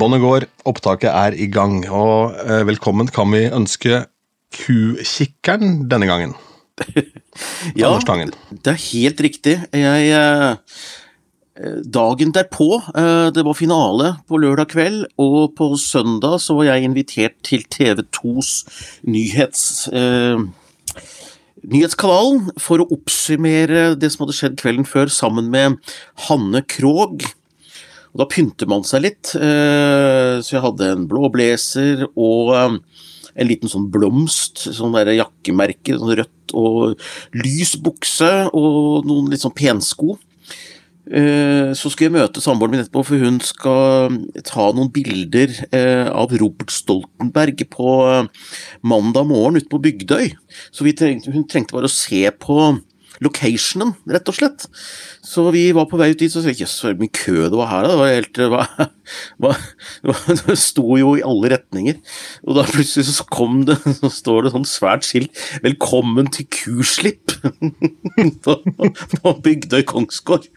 Båndet går, opptaket er i gang, og eh, velkommen kan vi ønske Kukikkeren denne gangen. Ja, det er helt riktig. Jeg eh, Dagen derpå, eh, det var finale på lørdag kveld, og på søndag så var jeg invitert til TV2s nyhets... Eh, Nyhetskanalen for å oppsummere det som hadde skjedd kvelden før, sammen med Hanne Krogh. Og da pynter man seg litt, eh, så jeg hadde en blå blazer og eh, en liten sånn blomst, sånn der jakkemerke, sånn rødt og lys bukse og noen litt sånn pensko. Eh, Så skulle jeg møte samboeren min etterpå, for hun skal ta noen bilder av Robert Stoltenberg på mandag morgen ute på Bygdøy. Så trengte, hun trengte bare å se på locationen, rett og slett. Så vi var på vei ut dit, så sa jeg jøss, så mye kø det var her. Det var helt det var, det sto jo i alle retninger. Og da plutselig så kom det, så står det sånn svært skilt 'Velkommen til kuslipp' på, på Bygdøy Kongsgård.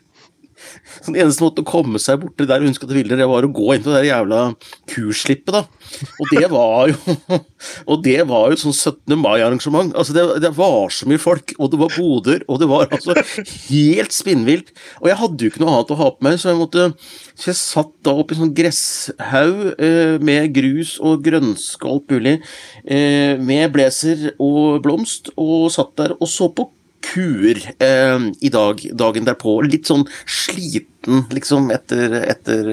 Så Den eneste måten å komme seg borti der hun skal til Vilder, det var å gå inn på det jævla kurslippet, da. Og det var jo Og det var jo sånn 17. mai-arrangement. Altså, det, det var så mye folk, og det var boder, og det var altså helt spinnvilt. Og jeg hadde jo ikke noe annet å ha på meg, så jeg måtte Så jeg satt da oppi sånn gresshaug eh, med grus og grønske og alt mulig, eh, med blazer og blomst, og satt der og så på kuer eh, i dag, dagen derpå. Litt sånn sliten, liksom, etter, etter,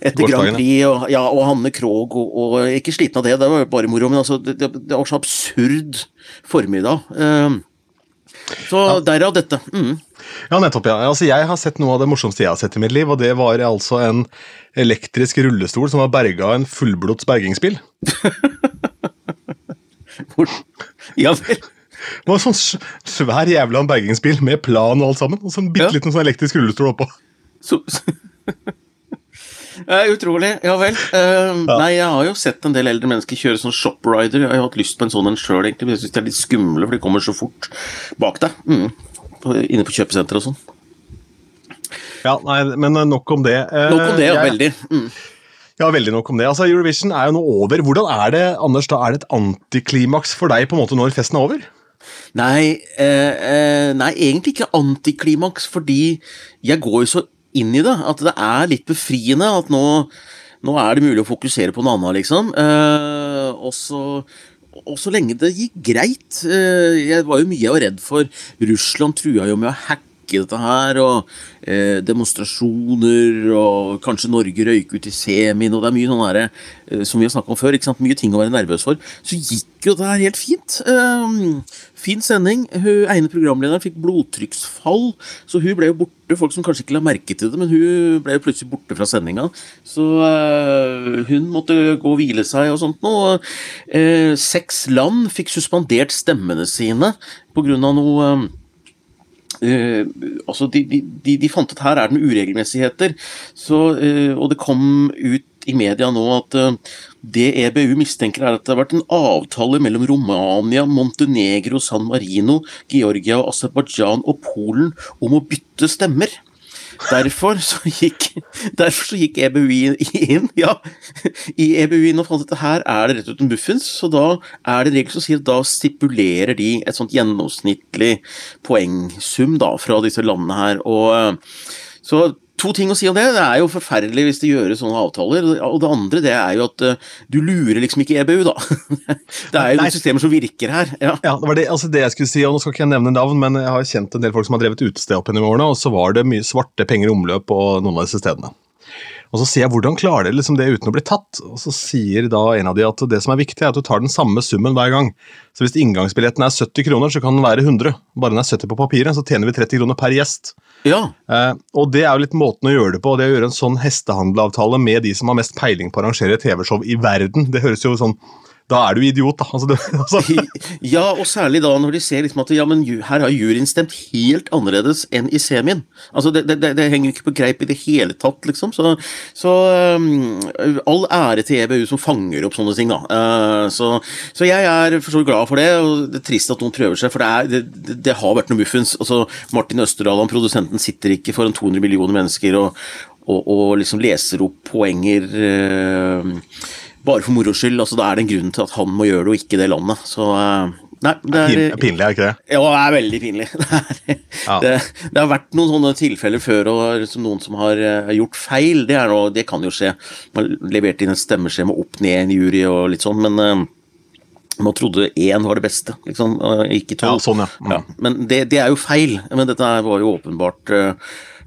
etter Grand Prix og, ja, og Hanne Krogh. Og, og ikke sliten av det, det var bare moro, men altså, det, det, var så absurd formiddag. Eh, så derav dette. Mm. Ja, nettopp, ja. Altså, jeg har sett noe av det morsomste jeg har sett i mitt liv, og det var altså en elektrisk rullestol som var berga en fullblods bergingsbil. Ja vel. Det var sånn svær jævla bergingsbil med plan og alt sammen, og så en bitte liten sånn elektrisk rullestol oppå. Så, Eh, utrolig. Ja vel. Eh, Nei, jeg har jo sett en del eldre mennesker kjøre sånn shoprider. Jeg har hatt lyst på en sånn en sjøl, egentlig, men jeg syns de er litt skumle, for de kommer så fort bak deg. Mm. Inne på kjøpesenter og sånn. Ja, nei, men eh, nok om det. Uh, Nok om det, ja. jeg- Veldig. Mm. Ja, veldig nok om det. Altså, Eurovision er jo nå over. Hvordan er det, Anders, da er det et antiklimaks for deg på en måte når festen er over? Nei, eh, eh, nei, egentlig ikke antiklimaks, fordi jeg går jo så inn i det at det er litt befriende at nå, nå er det mulig å fokusere på noe annet, liksom. Eh, og så og så lenge det gikk greit. Eh, jeg var jo mye redd for. Russland trua jo med å hacke dette her, og eh, demonstrasjoner, og kanskje Norge røyker ut i semien, og det er mye sånn herre eh, som vi har snakket om før, ikke sant? mye ting å være nervøs for. Så gikk jo det her helt fint. Eh, fin sending. Hun ene programlederen fikk blodtrykksfall, så hun ble jo borte. Folk som kanskje ikke la merke til det, men hun ble jo plutselig borte fra sendinga. Så eh, hun måtte gå og hvile seg og sånt noe. Eh, seks land fikk suspendert stemmene sine av noe eh, Eh, altså de, de, de, de fant at her er det noen uregelmessigheter, så, eh, og det kom ut i media nå at eh, det EBU mistenker er at det har vært en avtale mellom Romania, Montenegro, San Marino, Georgia, og Aserbajdsjan og Polen om å bytte stemmer. Derfor så gikk, derfor så gikk EBUI inn ja, i EBU inn og fant at her er det rett og slett muffins, så da er det en regel som sier at da stipulerer de et sånt gjennomsnittlig poengsum da fra disse landene her. og så To ting å si om det. Det er jo forferdelig hvis det gjøres sånne avtaler. Og det andre det er jo at eh, du lurer liksom ikke EBU, da. Det er jo Nei. noen systemer som virker her. Ja. Ja, det var det, altså det jeg skulle si, og Nå skal ikke jeg nevne navn, men jeg har kjent en del folk som har drevet utested opp gjennom årene, og så var det mye svarte penger i omløp på noen av disse stedene. Og Så sier jeg hvordan klarer dere liksom det uten å bli tatt? Og Så sier da en av de at det som er viktig, er at du tar den samme summen hver gang. Så Hvis inngangsbilletten er 70 kroner, så kan den være 100. Bare den er 70 på papiret, så tjener vi 30 kroner per gjest. Ja. Eh, og det er jo litt måten å gjøre det på. Det å gjøre en sånn hestehandelavtale med de som har mest peiling på å arrangere TV-show i verden. Det høres jo sånn Da er du idiot, da. Altså, det, altså. Ja, og særlig da når de ser liksom at ja, men her har juryen stemt helt annerledes enn i semien. Altså, det, det, det henger ikke på greip i det hele tatt, liksom. Så, så um, all ære til EBU som fanger opp sånne ting, da. Uh, så, så jeg er for så glad for det, og det er trist at noen prøver seg, for det, er, har vært noe muffens. Altså, Martin Østerdal, produsenten, sitter ikke foran 200 millioner mennesker og, og, og liksom leser opp poenger eh, bare for moro skyld. Altså, da er det en grunn til at han må gjøre det, og ikke det landet. Så eh, Nei, det er Pin, pinlig, er ikke det? Ja, det er veldig pinlig. Det, er, Ja. det, det har vært noen sånne tilfeller før, og liksom noen som har eh, gjort feil. Det, er noe, det kan jo skje. Man leverte inn et stemmeskjema opp ned i en jury og litt sånn, men eh, man trodde én var det beste, liksom, ikke to. Ja, sånn, ja. Mm. Ja, men det, det er jo feil. Men dette var jo åpenbart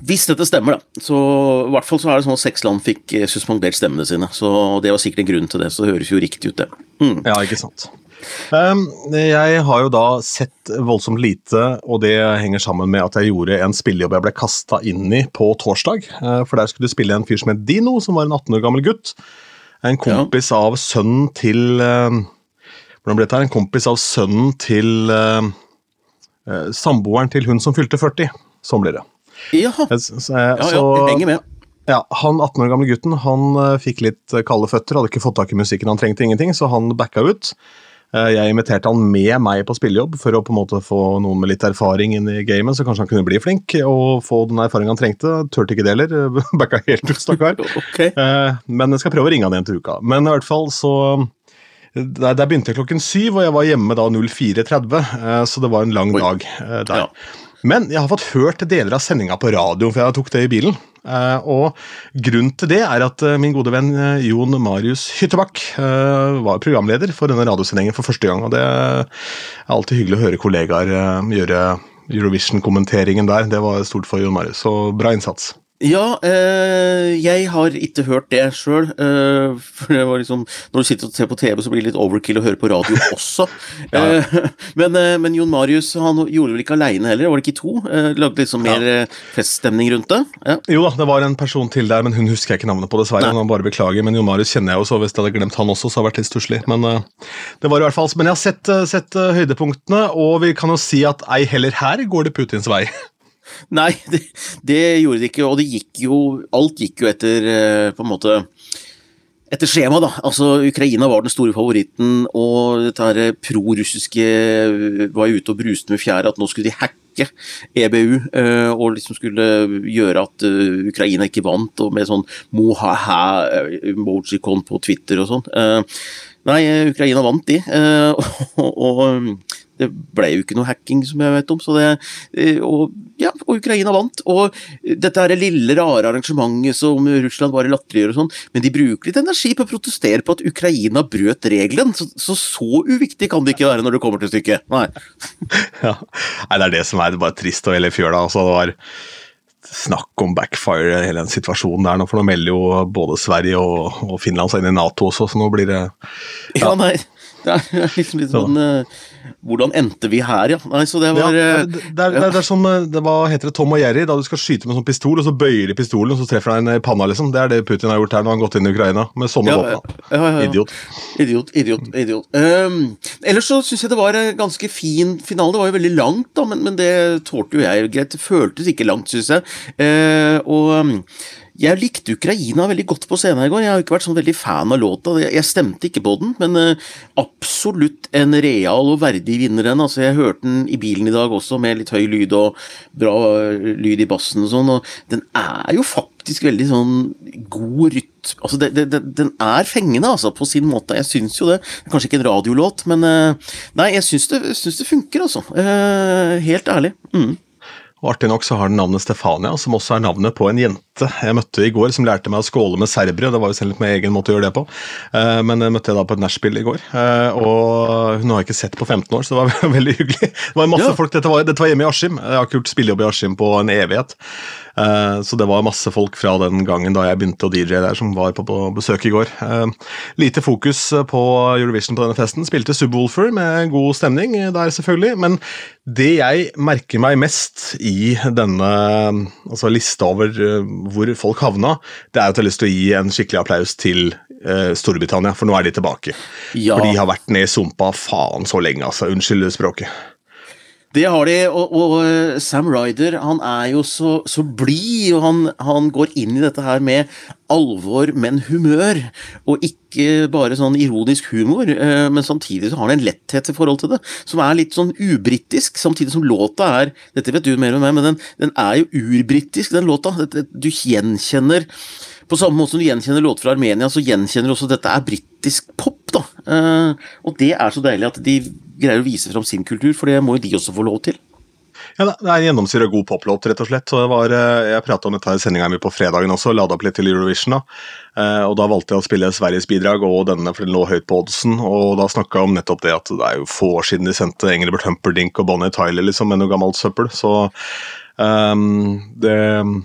Hvis dette stemmer, da, så i hvert fall så er det sånn at seks land fikk eh, suspendert stemmene sine. Så det var sikkert en grunn til det, så det høres jo riktig ut, det. Mm. Ja, ikke sant. Um, jeg har jo da sett voldsomt lite, og det henger sammen med at jeg gjorde en spillejobb jeg ble kasta inn i på torsdag. Uh, for der skulle du spille en fyr som het Dino, som var en 18 år gammel gutt. En kompis av sønnen til uh, Hvordan ble dette? En kompis av sønnen til uh, samboeren til hun som fylte 40. Sånn blir det. Jaha. Så, så, Ja, ja, jeg henger med. ja, han 18 år gamle gutten han eh, fikk litt eh, kalde føtter, hadde ikke fått tak i musikken, han trengte ingenting, så han backa ut. Eh, Jeg inviterte han med meg på spillejobb for å på en måte få noen med litt erfaring inn i gamet, så kanskje han kunne bli flink og få den erfaringen han trengte. Turte ikke det heller, backa helt ut, stakkar. okay. Eh, Men jeg skal prøve å ringe han igjen til uka. Men i hvert fall så Der, der begynte jeg klokken syv, og jeg var hjemme da 04.30, eh, så det var en lang Oi. dag eh, der. Ja. Men jeg har fått hørt deler av sendinga på radio, for jeg tok det i bilen. Eh, og grunnen til det er at eh, min gode venn eh, Jon Marius Hyttebakk var programleder for denne radiosendingen for første gang. Og det er alltid hyggelig å høre kollegaer gjøre Eurovision-kommenteringen der. Det var stort for Jon Marius, så bra innsats. Ja, eh, jeg har ikke hørt det sjøl. Eh, for det var liksom Når du sitter og ser på TV, så blir det litt overkill å høre på radio også. eh, men, eh, men Jon Marius han gjorde vel ikke aleine heller, var det ikke to? Eh, lagde liksom mer ja. feststemning rundt det. Ja. Jo da, det var en person til der, men hun husker jeg ikke navnet på, dessverre. Nei. Hun bare beklager, men Jon Marius kjenner jeg jo, så hvis jeg hadde glemt han også, så hadde det vært litt stusslig. Men eh, det var i hvert fall Men jeg har sett, eh, sett eh, høydepunktene, og vi kan jo si at ei heller her går det Putins vei. Nei, det, det gjorde det ikke, og det gikk jo Alt gikk jo etter eh, på en måte etter skjema, da. Altså, Ukraina var den store favoritten, og dette her prorussiske eh, var ute og bruste med fjæra at nå skulle de hacke EBU, eh, og liksom skulle gjøre at eh, Ukraina ikke vant, og med sånn moha-emojicon på Twitter og sånn. Eh, Nei, eh, Ukraina vant de, eh, og, og det ble jo ikke noe hacking som jeg vet om, så det, eh, og, ja, og Ukraina vant. Og dette er det lille, rare arrangementet som Russland bare latterliggjør og sånn, men de bruker litt energi på å protestere på at Ukraina brøt regelen, så så, så uviktig kan det ikke være når det kommer til stykket. Nei. Ja. Nei, det er det som er bare trist og hele fjøla. Altså, det var snakk om backfire, hele den situasjonen der nå, for nå melder jo både Sverige og, og Finland seg inn i Nato også, så nå blir det Ja, nei. Det er liksom litt sånn eh, Hvordan endte vi her, ja? Nei, så det ja, var det, eh, det, det, er, det er som eh, det var, heter det Tom og Jerry, da du skal skyte med sånn pistol, og så bøyer de pistolen, og så treffer han en i panna, liksom. Det er det Putin har gjort her når han har gått inn i Ukraina, med sånne Ja, våpen. ja, ja, ja. Idiot. Idiot, idiot, idiot. Um, ellers så syns jeg det var en ganske fin finale. Det var jo veldig langt, da, men, men det tålte jo jeg greit. Det føltes ikke langt, syns jeg. Uh, og um, jeg likte Ukraina veldig godt på scenen i går. Jeg har ikke vært sånn veldig fan av låta. Jeg, stemte ikke på den, men eh, absolutt en real og verdig vinner den. Altså, jeg hørte den i bilen i dag også, med litt høy lyd og bra eh, lyd i bassen og sånn, og den er jo faktisk veldig sånn god rytme Altså, det, det, den er fengende, altså, på sin måte. Jeg syns jo det. Det Kanskje ikke en radiolåt, men eh, Nei, jeg syns det, syns det funker, altså. Helt ærlig. Mm. Og Artig nok så har den navnet Stefania, som også er navnet på en jente jeg møtte i går, som lærte meg å skåle med serbere. Det var jo selv litt med egen måte å gjøre det på. Eh, Men jeg møtte jeg da på et nachspiel i går, eh, og hun har jeg ikke sett på 15 år, så det var veldig hyggelig. Det var masse Ja. folk, dette var, dette var hjemme i Askim. Jeg har ikke gjort spillejobb i Askim på en evighet. Eh, Så det var masse folk fra den gangen da jeg begynte å DJ der, som var på, besøk i går. Eh, Lite fokus på Eurovision på denne festen. Spilte Subwoolfer med god stemning der, selvfølgelig. Men det jeg merker meg mest i denne altså lista over eh, hvor folk havna, det er at jeg har lyst til å gi en skikkelig applaus til eh, Storbritannia, for nå er de tilbake. Ja. For de har vært ned i sumpa faen så lenge, altså. Unnskyld språket. Det har de, og, og eh, Sam Ryder han er jo så, så blid, og han, han, går inn i dette her med alvor, men humør. Og ikke bare sånn ironisk humor, eh, men samtidig så har han en letthet i forhold til det, som er litt sånn ubritisk, samtidig som låta er Dette vet du mer om meg, men den, den er jo urbritisk, den låta. Du gjenkjenner på samme måte som du gjenkjenner låter fra Armenia, så gjenkjenner du også at dette er britisk pop. da. Uh, og det er så deilig at de greier å vise fram sin kultur, for det må jo de også få lov til. Ja, Det er en gjennomsyra god poplåt, rett og slett. Så var, eh, jeg prata om dette i sendinga mi på fredagen også, lada opp litt til Eurovision. da. Eh, og Da valgte jeg å spille Sveriges bidrag og denne, for den lå høyt på oddsen. Og da snakka jeg om nettopp det at det er jo få år siden de sendte Engelbert Humperdinck og Bonnie Tyler liksom, med noe gammelt søppel. Så um, det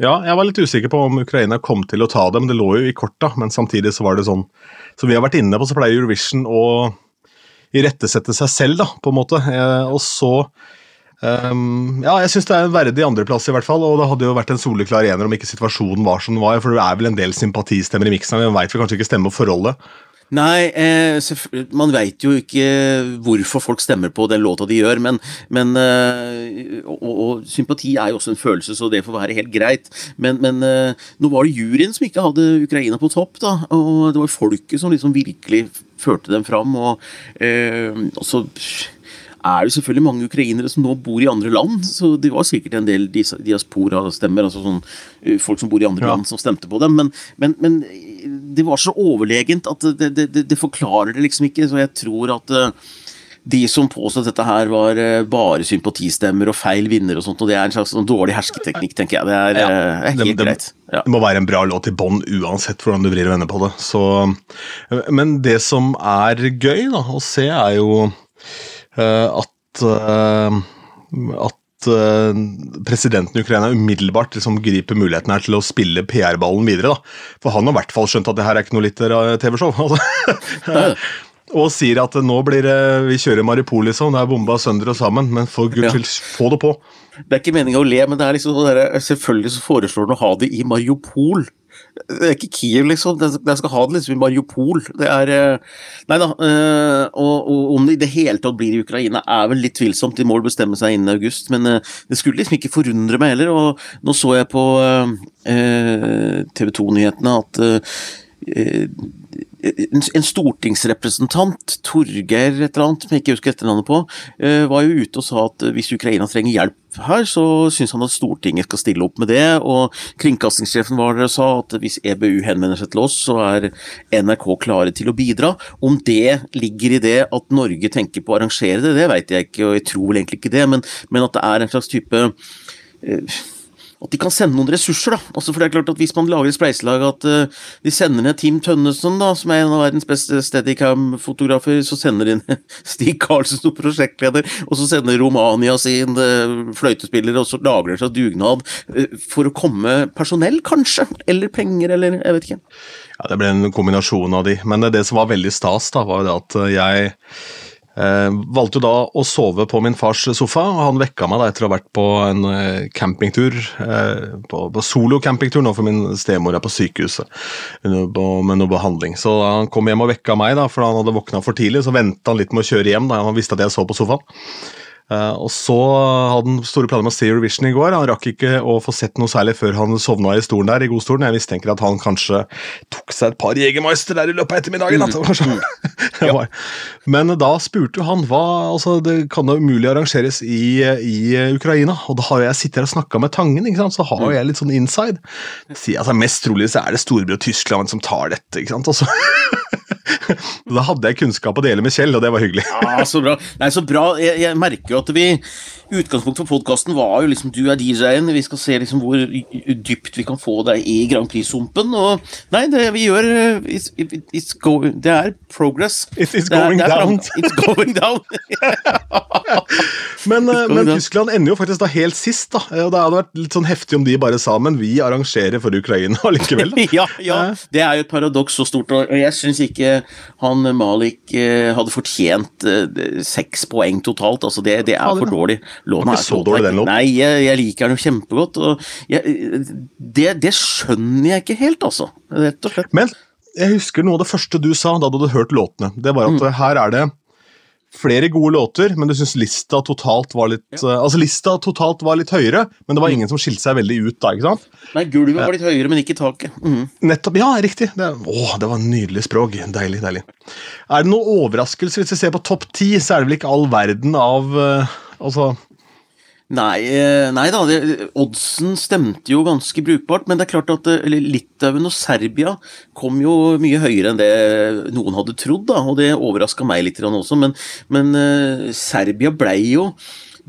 ja, jeg var litt usikker på om Ukraina kom til å ta det, men det lå jo i korta. Men samtidig så var det sånn Som vi har vært inne på, så pleier Eurovision å irettesette seg selv, da, på en måte. Eh, og så um, Ja, jeg syns det er en verdig andreplass, i hvert fall. Og det hadde jo vært en soleklar ener om ikke situasjonen var som den var. For det er vel en del sympatistemmer i miksen, men veit vel kanskje ikke stemme forholdet. Nei, eh, man veit jo ikke hvorfor folk stemmer på den låta de gjør, men, men eh, og, og, sympati er jo også en følelse, så det får være helt greit. Men, men eh, nå var det juryen som ikke hadde Ukraina på topp, da, og det var folket som liksom virkelig førte dem fram. og, eh, og så er det selvfølgelig mange ukrainere som nå bor i andre land, så det var sikkert en del diaspora-stemmer, altså sånn, eh, folk som bor i andre ja. land som stemte på dem, men, men, men, det var så overlegent at det, det, det, det, forklarer det liksom ikke, så jeg tror at uh, de som påstod at dette her var uh, bare sympatistemmer og feil vinner og sånt, og det er en slags sånn dårlig hersketeknikk, tenker jeg. Det er, ja, uh, er helt greit. Ja. Det må være en bra låt i bånn uansett hvordan du vrir og vender på det. Så, men det som er gøy da, å se, er jo uh, at, uh, at eh, presidenten i Ukraina umiddelbart liksom griper muligheten her til å spille PR-ballen videre. Da. For han har i hvert fall skjønt at det her er ikke noe litt TV-show. Altså. og sier at nå blir det, vi kjører Maripol, liksom. Det er bomba sønder og sammen. Men for gud ja. få det på. Det er ikke meninga å le, men det er liksom sånn selvfølgelig så foreslår han å ha det i Mariupol. Det er ikke Kiev, liksom. Jeg skal ha det liksom i Mariupol. Det er eh, Nei da. Eh, og, og, om det i det hele tatt blir i Ukraina, er vel litt tvilsomt. De må vel bestemme seg innen august. Men eh, det skulle liksom ikke forundre meg heller. Og nå så jeg på TV 2-nyhetene at en stortingsrepresentant, Torgeir et eller annet, som jeg ikke husker etternavnet på, eh, var jo ute og sa at hvis Ukraina trenger hjelp her, så syns han at Stortinget skal stille opp med det. Og kringkastingssjefen var der og sa at hvis EBU henvender seg til oss, så er NRK klare til å bidra. Om det ligger i det at Norge tenker på å arrangere det, det veit jeg ikke, og jeg tror vel egentlig ikke det, men, men at det er en slags type eh, at de kan sende noen ressurser. da. Altså for det er klart at Hvis man lager et spleiselag at uh, de sender ned Team Tønnesen, da, som er en av verdens beste Steadicam-fotografer, så sender de inn Stig Karlsen som prosjektleder, og så sender Romania sin uh, fløytespiller, og så lager de seg dugnad uh, for å komme personell, kanskje? Eller penger, eller jeg vet ikke. Ja, Det ble en kombinasjon av de, men det som var veldig stas, da, var det at jeg valgte jo da å sove på min fars sofa, og han vekka meg da etter å ha vært på en eh, campingtur. Eh, på, på solo-campingtur nå, for min stemor er på sykehuset med noe behandling. Så han kom hjem og vekka meg, da, for han hadde våkna for tidlig. Så venta han litt med å kjøre hjem da han visste at jeg så på sofaen. Uh, og så hadde han store planer med å se Eurovision i går. Han rakk ikke å få sett noe særlig før han sovna i stolen der, i godstolen. Jeg mistenker at han kanskje tok seg et par Jegermeister der i løpet av ettermiddagen. Mm. ja. Men da spurte han hva altså, Det kan da umulig arrangeres i, i, Ukraina. Og da har jeg sittet her og snakka med Tangen, så har jo jeg litt sånn inside. Så, altså, mest trolig så er det storebror Tyskland som tar dette. ikke sant? Og så da hadde jeg kunnskap å dele med Kjell, og det var hyggelig. ja, Så bra. Nei, så bra. Jeg, jeg merker jo at vi Utgangspunktet for podkasten var jo liksom du er DJ-en, vi skal se liksom hvor dypt vi kan få deg i Grand Prix-sumpen. Og nei, det vi gjør it's, it's go, Det er progress. It, it's going det er, det er down. It's going down. men, going men Tyskland ender jo faktisk da helt sist, da. Og det hadde vært litt sånn heftig om de bare sa men vi arrangerer for Ukraina likevel. ja, ja, eh. det er jo et paradoks så stort, og jeg syns ikke han Malik eh, hadde fortjent seks poeng totalt. altså Det, det er for dårlig. Låten er så dårlig, den låten. Nei, jeg, jeg, liker den jo kjempegodt. jeg, det, det, skjønner jeg ikke helt, altså. Rett og slett. Men jeg husker noe av det første du sa da du hadde hørt låtene. Det var at mm. her er det flere gode låter, men du syns lista totalt var litt uh, Altså, lista totalt var litt høyere, men det var ingen som skilte seg veldig ut da, ikke sant? Nei, gulvet var litt høyere, men ikke taket. Mm. Nettopp. Ja, riktig. Det, å, det var nydelig språk. Deilig, deilig. Er det noen overraskelse hvis vi ser på topp ti, så er det vel ikke all verden av uh, Altså Nei, nei da, det, oddsen stemte jo ganske brukbart, men det er klart at Litauen og Serbia kom jo mye høyere enn det noen hadde trodd, da, og det overraska meg litt også, men, men uh, Serbia blei jo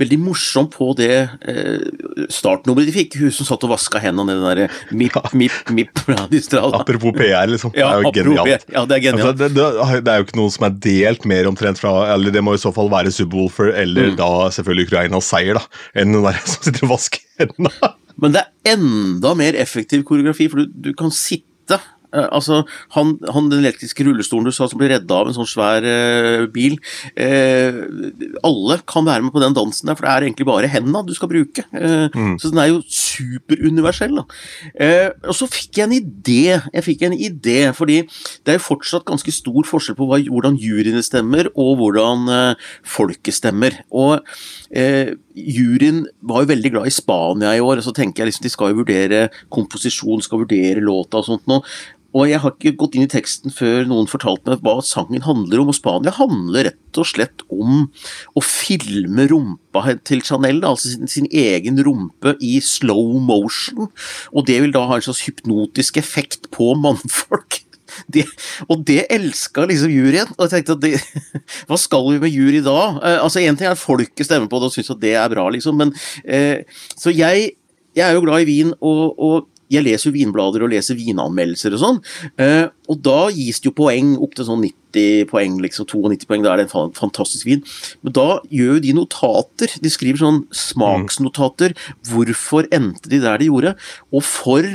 veldig morsom på det eh, startnummeret de fikk. Hun som satt og vaska hendene i den derre mip, mip, mip. Apropos PR, liksom. Ja, det er jo genialt. Ja, det er genialt. Altså, det, det, det, er jo ikke noe som er delt mer omtrent fra Eller det må i så fall være Subwoolfer eller mm. da selvfølgelig Ukrainas seier, da, enn den der som sitter og vasker hendene. Men det er enda mer effektiv koreografi, for du, du kan sitte altså, han, han, Den elektriske rullestolen du sa som ble redda av en sånn svær eh, bil eh, Alle kan være med på den dansen der, for det er egentlig bare hendene du skal bruke. Mm. Så den er jo superuniversell. og så fikk jeg en idé. Jeg fikk en idé, fordi det er jo fortsatt ganske stor forskjell på hva, hvordan juryene stemmer, og hvordan folket stemmer. Og juryen var jo veldig glad i Spania i år, og så tenker jeg liksom de skal jo vurdere komposisjon, skal vurdere låta og sånt noe. Og jeg har ikke gått inn i teksten før noen fortalte meg hva sangen handler om. Og Spania handler rett og slett om å filme rumpa til Chanel, altså sin, sin, egen rumpe i slow motion. Og det vil da ha en slags hypnotisk effekt på mannfolk. Det, og det elska liksom juryen. Og jeg tenkte at det, hva skal vi med jury da? Eh, altså Én ting er at folket stemmer på det og syns at det er bra, liksom, men eh, Så jeg, jeg er jo glad i vin, og, og jeg leser jo vinblader og leser vinanmeldelser og sånn, eh, og da gis det jo poeng opp til sånn 90 poeng, liksom. 92 poeng, da er det en fantastisk vin. Men da gjør jo de notater, de skriver sånn smaksnotater, hvorfor endte de der de gjorde, og for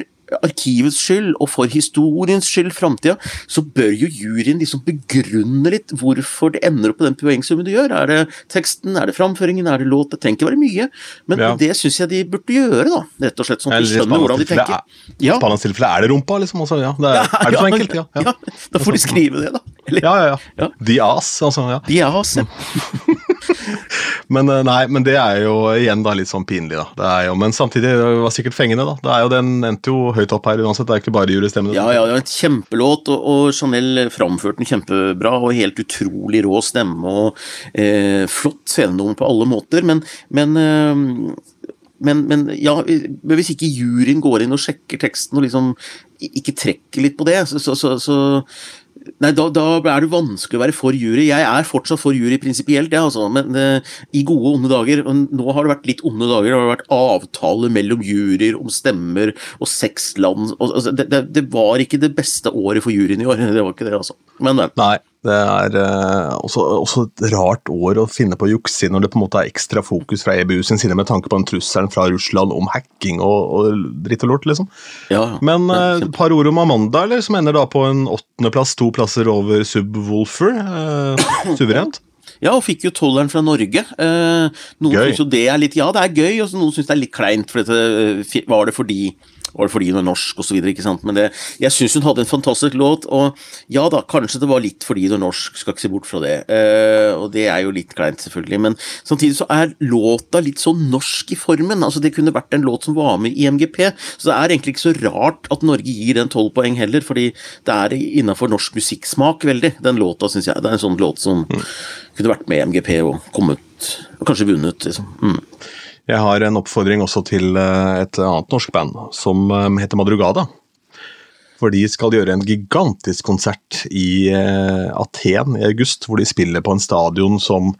arkivets skyld og for historiens skyld framtida, så bør jo juryen liksom begrunne litt hvorfor det ender opp på den poengsummen du gjør. Er det teksten, er det framføringen, er det låt? Det trenger ikke være mye, men ja. det syns jeg de burde gjøre, da. Rett og slett, sånn at de skjønner hvordan de tenker. I ja. Tilfelle er det rumpa, liksom. Også, ja. Det er, ja, er det så enkelt? Ja, ja. Da får de skrive det, da. Eller? Ja, ja, ja. ass, altså. Ja. ass, ja. men eh, nei, men det er jo igjen da litt sånn pinlig, da. Det er jo, men samtidig det var sikkert fengende, da. Det er jo, Den endte jo høyt opp her uansett, det er ikke bare jurystemmene. Ja, ja, det var en kjempelåt, og, og Chanel framførte den kjempebra, og helt utrolig rå stemme, og eh, flott scenenummer på alle måter, men, men eh, men, men, ja, hvis ikke juryen går inn og sjekker teksten og liksom ikke trekker litt på det, så, så, så, Nei, da, da, er det vanskelig å være for jury. Jeg er fortsatt for jury prinsipielt, ja, altså, men uh, i gode onde dager. Og nå har det vært litt onde dager. Det har vært avtaler mellom juryer om stemmer og seks land. Og, altså, det, det, det, var ikke det beste året for juryen i år. Det var ikke det, altså. Men, men. Nei. Det er uh, også, også, et rart år å finne på juks i når det på en måte er ekstra fokus fra EBU sin side med tanke på den trusselen fra Russland om hacking og, og dritt og lort, liksom. Ja, Men uh, et par ord om Amanda, eller, som ender da på en åttendeplass, to plasser over Subwoolfer. Uh, suverent. Ja, og fikk jo tolleren fra Norge. Eh, noen syns jo det er litt Ja, det er gøy, og noen syns det er litt kleint, for dette var det fordi var det fordi hun er norsk osv. Men det, jeg syns hun hadde en fantastisk låt, og ja da, kanskje det var litt fordi hun er norsk, skal ikke se bort fra det. Uh, og det er jo litt kleint, selvfølgelig, men samtidig så er låta litt sånn norsk i formen. altså Det kunne vært en låt som var med i MGP, så det er egentlig ikke så rart at Norge gir den tolv poeng heller, fordi det er innafor norsk musikksmak veldig, den låta, syns jeg. Det er en sånn låt som mm. kunne vært med i MGP og kommet, og kanskje vunnet, liksom. Mm. Jeg har en oppfordring også til eh, et annet norsk band som eh, heter Madrugada. For de skal gjøre en gigantisk konsert i eh, Aten i august, hvor de spiller på en stadion som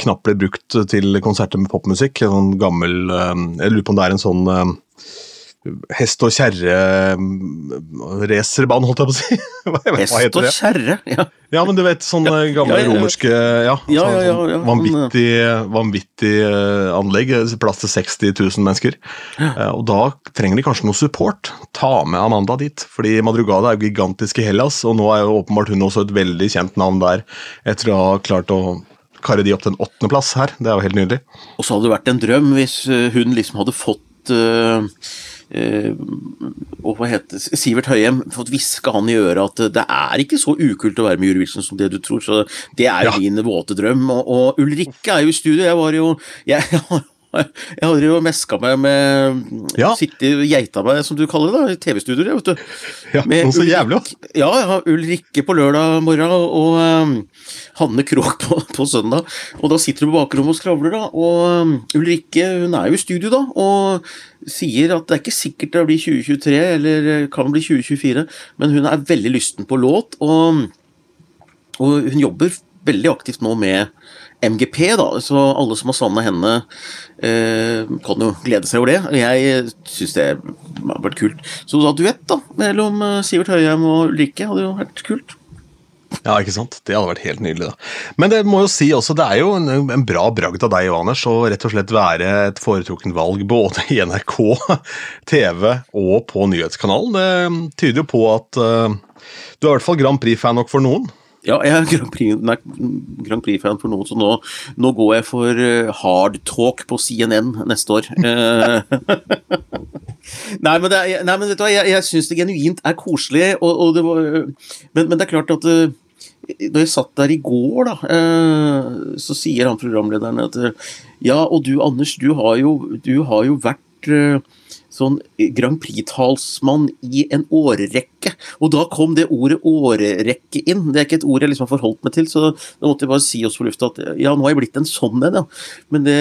knapt ble brukt til konserter med popmusikk. En sånn gammel Jeg lurer på om det er en sånn hest og kjerre-racerbane, holdt jeg på å si. hva, hest og kjerre, ja. Ja, men du vet, sånne gamle ja, ja, romerske ja, ja, sånn, vanvittig, vanvittig uh, anlegg. Plass til 60 000 mennesker. Uh, og da trenger de kanskje noe support. Ta med Amanda dit. fordi Madrugada er jo gigantisk i Hellas, og nå er jo åpenbart hun også et veldig kjent navn der, etter å ha klart å karre de opp til en åttendeplass her. Det er jo helt nydelig. Og så hadde det vært en drøm hvis eh, hun liksom hadde fått uh eh, og hva heter Sivert Høyem fått hviske han i øret at det er ikke så ukult å være med i Eurovision som det du tror. Så det er jo Ja. min våte drøm. Og, og Ulrikke er jo i studio. Jeg var jo jeg, jeg hadde jo meska meg med Ja. Sitte geita meg, som du kaller det, da, i TV-studioer, vet du. Ja, Med så Ulrik- jævlig òg. Ja, har Ulrikke på lørdag morgen og um, Hanne Krogh på, på søndag. Og da sitter du på bakrommet og skravler, da. Og um, Ulrikke hun er jo i studio da, og sier at det er ikke sikkert det blir 2023, eller eh, kan bli 2024, men hun er veldig lysten på låt, og, og hun jobber veldig aktivt nå med MGP, da, så alle som har savna henne, eh, kan jo glede seg over det. Jeg syns det har vært kult. Så da duett da, mellom eh, Sivert Høyheim og Ulrikke hadde jo vært kult. Ja, ikke sant? Det hadde vært helt nydelig. da. Men det må jo si også, det er jo en, en bra bragd av deg, Anders, å rett og slett være et foretrukken valg både i NRK, TV og på nyhetskanalen. Det tyder jo på at uh, du er i hvert fall Grand Prix-fan nok for noen. Ja, jeg er Grand Prix-fan Prix-fan for noen, så nå, nå går jeg for eh, hard talk på CNN neste år. Eh, nei, men, det nei, men vet du hva, jeg, jeg syns det genuint er koselig, og, og det var, men, men det er klart at eh, da jeg satt der i går, da, eh, så sier han programlederen at eh, Ja, og du Anders, du har jo, du har jo vært eh, sånn Grand Prix-talsmann i en årrekke. Og da kom det ordet årrekke inn. Det er ikke et ord jeg liksom har forholdt meg til, så da måtte jeg bare si oss på lufta at ja, nå har jeg blitt en sånn en, ja. Men det,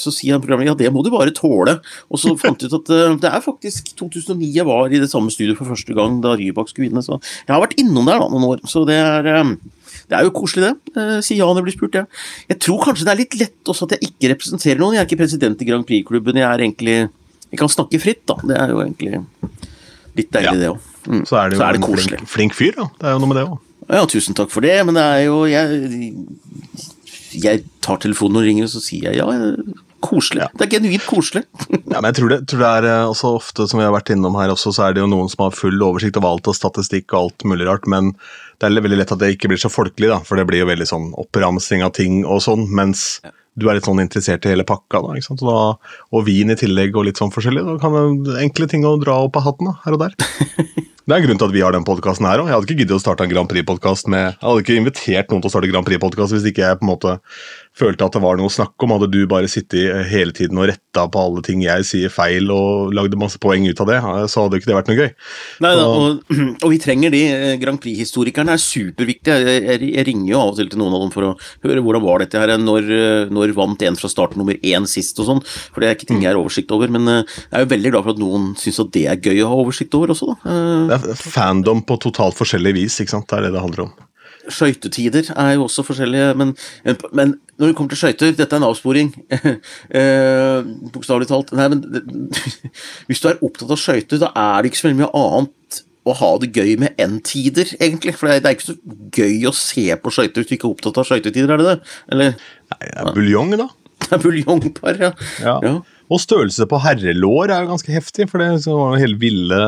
så sier han programmet ja, det må du bare tåle. Og så fant jeg ut at eh, det er faktisk 2009 jeg var i det samme studioet for første gang da Rybak skulle vinne, så jeg har vært innom der da noen år. Så det er eh, det er jo koselig, det. Eh, sier ja når jeg blir spurt, ja. Jeg tror kanskje det er litt lett også at jeg ikke representerer noen. Jeg er ikke president i Grand Prix-klubben. Jeg er egentlig Jeg kan snakke fritt, da. Det er jo egentlig litt deilig, Ja. det òg. Mm. Så er det jo en flink, flink fyr, da. Det er jo noe med det òg. Ja, tusen takk for det, men det er jo Jeg, jeg tar telefonen og ringer, og så sier jeg ja. Koselig. Det er genuint koselig. Ja, men jeg tror det, tror det er eh, også ofte, som vi har vært innom her også, så er det jo noen som har full oversikt over alt og statistikk og alt mulig rart, men det er veldig lett at det ikke blir så folkelig, da, for det blir jo veldig sånn oppramsing av ting og sånn, mens du er litt sånn interessert i hele pakka, da? Og, da, og vin i tillegg og litt sånn forskjellig, da kan det enkle ting å dra opp av hatten da, her og der. Det er en grunn til at vi har den podkasten her òg. Jeg hadde ikke giddet å starte en Grand Prix-podkast med Jeg hadde ikke invitert noen til å starte Grand Prix-podkast hvis ikke jeg på en måte følte at det var noe å snakke om. Hadde du bare sittet eh, hele tiden og retta på alle ting jeg sier feil og lagde masse poeng ut av det, eh, så hadde ikke det vært noe gøy. Nei, da, og, og vi trenger de. eh, Grand Prix-historikerne er superviktige. Jeg, jeg, ringer jo av og til til noen av dem for å høre hvordan var dette her, når, når vant en fra start nummer én sist og sånn. For det er ikke ting jeg har oversikt over. Men jeg er jo veldig glad for at noen syns at det er gøy å ha oversikt over også, da. Det er fandom på totalt forskjellig vis, ikke sant. Det er det det handler om. Skøytetider er jo også forskjellige, men, men når det kommer til skøyter Dette er en avsporing, eh, bokstavelig talt. Nei, men hvis du er opptatt av skøyter, da er det ikke så veldig mye annet å ha det gøy med enn tider, egentlig. For det er, ikke så gøy å se på skøyter hvis du ikke er opptatt av skøytetider, er det det? Eller Nei, det er buljong, da. det er buljongpar, ja. Ja. ja. Og størrelse på herrelår er jo ganske heftig, for det så var jo helt ville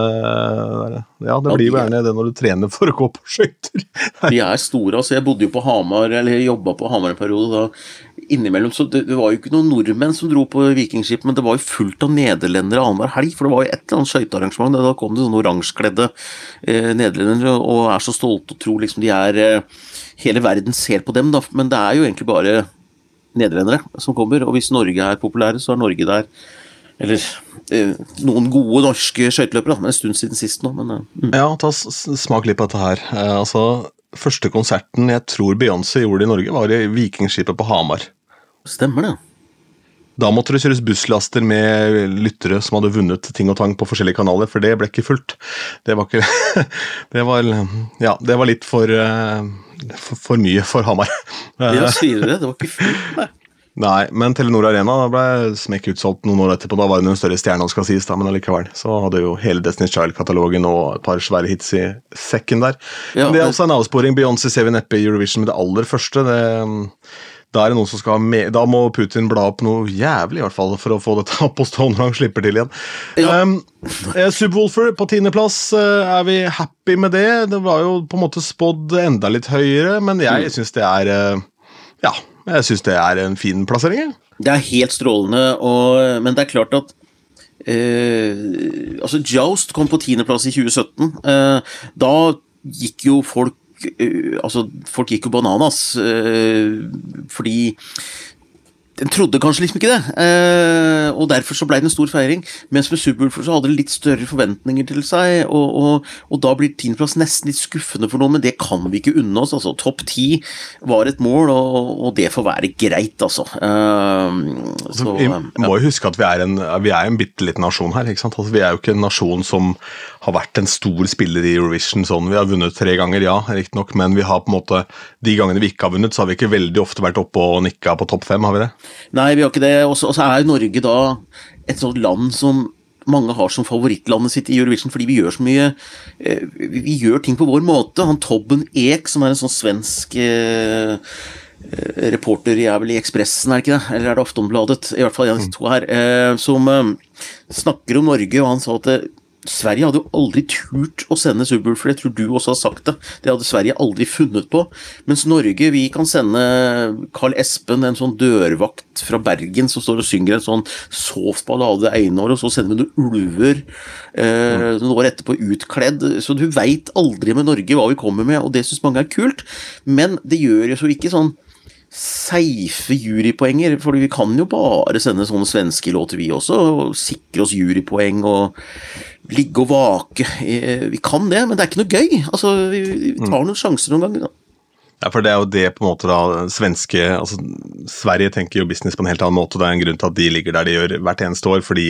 Ja, det blir jo gjerne det når du trener for å gå på skøyter. De er store. altså Jeg bodde jo på Hamar, eller jobba på Hamar en periode. da Innimellom så det, det var jo ikke noen nordmenn som dro på vikingskip, men det var jo fullt av nederlendere annenhver helg. For det var jo et eller annet skøytearrangement. Da kom det sånne oransjekledde eh, nederlendere og er så stolte og tror liksom de er eh, Hele verden ser på dem, da. Men det er jo egentlig bare nederlendere som kommer. Og hvis Norge er populære, så er Norge der. Eller eh, noen gode norske skøyteløpere. Men en stund siden sist nå. Men eh, mm. Ja, ta smak litt på dette her. Eh, altså, Første konserten jeg tror Beyoncé gjorde i Norge, var i Vikingskipet på Hamar. stemmer det. Da måtte det kjøres busslaster med lyttere som hadde vunnet ting og tang på forskjellige kanaler, for det ble ikke fullt. Det var ikke Det var, ja, det var litt for, eh, for, for mye for Hamar. Ja, sier du det? Det var ikke fullt, nei. Nei, men Telenor Arena ble smekk utsolgt noen år etterpå. Da var hun en større stjerne, skal sies da, men allikevel. Så hadde jo hele Destiny's Child-katalogen og et par svære hits i sekken der. Ja, men det er også en avsporing. Beyoncé ser vi neppe i Eurovision med det aller første. Det, da er det noen som skal med, da må Putin bla opp noe jævlig, i hvert fall, for å få dette opp på stående når han slipper til igjen. Ja. Um, eh, Subwoolfer på tiendeplass, eh, er vi happy med det? Det var jo på en måte spådd enda litt høyere, men jeg syns det er eh, Ja, jeg syns det er en fin plassering. Det er helt strålende, og, men det er klart at Uh, Altså, Joust kom på tiendeplass i 2017. Uh, da gikk jo folk Altså, folk gikk jo bananas, eh, fordi den trodde kanskje liksom ikke det, eh, og derfor så ble det en stor feiring. Mens med Subwoolfer så hadde det litt større forventninger til seg, og, og, og da blir tiendeplass nesten litt skuffende for noen, men det kan vi ikke unne oss. altså Topp ti var et mål, og, og, det får være greit, altså. Eh, så, vi må jo huske at vi er en, vi er en bitte liten nasjon her. ikke sant? Altså, vi er jo ikke en nasjon som har vært en stor spiller i Eurovision. sånn. Vi har vunnet tre ganger, ja, riktignok, men vi har på en måte, de gangene vi ikke har vunnet, så har vi ikke veldig ofte vært oppe og nikka på topp fem, har vi det? Nei, vi har ikke det. Og så er Norge da et sånt land som mange har som favorittlandet sitt i Eurovision, fordi vi gjør så mye eh, Vi gjør ting på vår måte. Han Tobben Ek, som er en sånn svensk eh, eh reporter i, er vel i Ekspressen, er det ikke det? Eller er det Aftonbladet? I hvert fall en av de to her. Eh, som eh, snakker om Norge, og han sa at Sverige hadde jo aldri turt å sende Subwoolfer, jeg tror du også har sagt det. Det hadde Sverige aldri funnet på. Mens Norge, vi kan sende Carl Espen, en sånn dørvakt fra Bergen, som står og synger en sånn soft ballade Einar, og så sender vi noen ulver eh, noen år etterpå utkledd. Så du veit aldri med Norge hva vi kommer med, og det syns mange er kult. Men det gjør jo så ikke sånn seife jurypoenger, for vi kan jo bare sende sånne svenske låter, vi også, og sikre oss jurypoeng og ligge og vake. Eh, vi kan det, men det er ikke noe gøy. Altså, vi, vi tar noen sjanser noen ganger. Ja, for det er jo det på en måte da svenske altså Sverige tenker jo business på en helt annen måte. Det er en grunn til at de ligger der de gjør hvert eneste år, fordi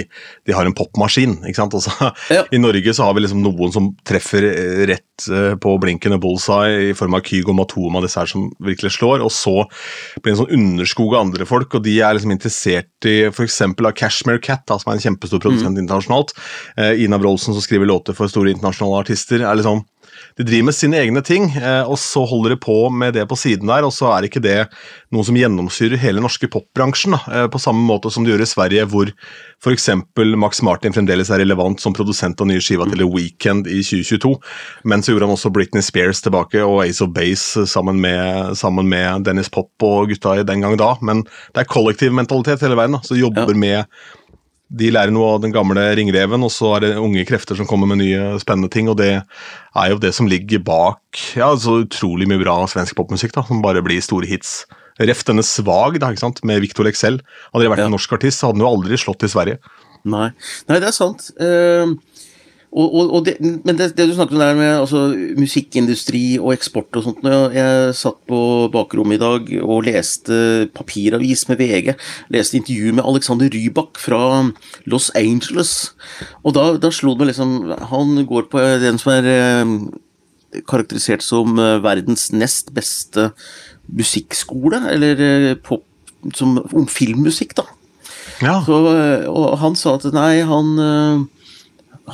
de har en popmaskin. ikke sant? Også, ja. I Norge så har vi liksom noen som treffer rett eh, på blinkende bullseye i form av Kygo Matoma, disse her som virkelig slår, og så blir det en sånn underskog av andre folk, og de er liksom interessert i f.eks. av Cashmere Cat, da, som er en kjempestor produsent mm. internasjonalt. Eh, Ina Wroldsen som skriver låter for store internasjonale artister. er liksom de driver med sine egne ting, eh, og så holder de på med det på siden der, og så er ikke det noe som gjennomsyrer hele norske popbransjen, eh, på samme måte som det gjør i Sverige, hvor f.eks. Max Martin fremdeles er relevant som produsent av nye skiva til The Weekend i 2022, men så gjorde han også Britney Spears tilbake og Ace of Base sammen med, sammen med Dennis Pop og gutta i den gang da, men det er kollektiv mentalitet hele veien, da, så jobber ja. med de lærer noe av den gamle ringreven, og så er det unge krefter som kommer med nye, spennende ting. Og det er jo det som ligger bak ja, så utrolig mye bra svensk popmusikk, da, som bare blir store hits. Ref denne Svag da, ikke sant, med Victor Lexell. Hadde det vært ja. en norsk artist, så hadde han jo aldri slått i Sverige. Nei, Nei det er sant. Uh, og, og, og det, men det, det, du snakket om der med altså, musikkindustri og eksport og sånt Jeg, jeg satt på bakrommet i dag og leste papiravis med VG. Leste intervju med Alexander Rybak fra Los Angeles. Og da, da slo det meg liksom Han går på den som er eh, karakterisert som eh, verdens nest beste musikkskole, eller eh, pop, som, om filmmusikk, da. Ja. Så, eh, og han sa at nei, han eh,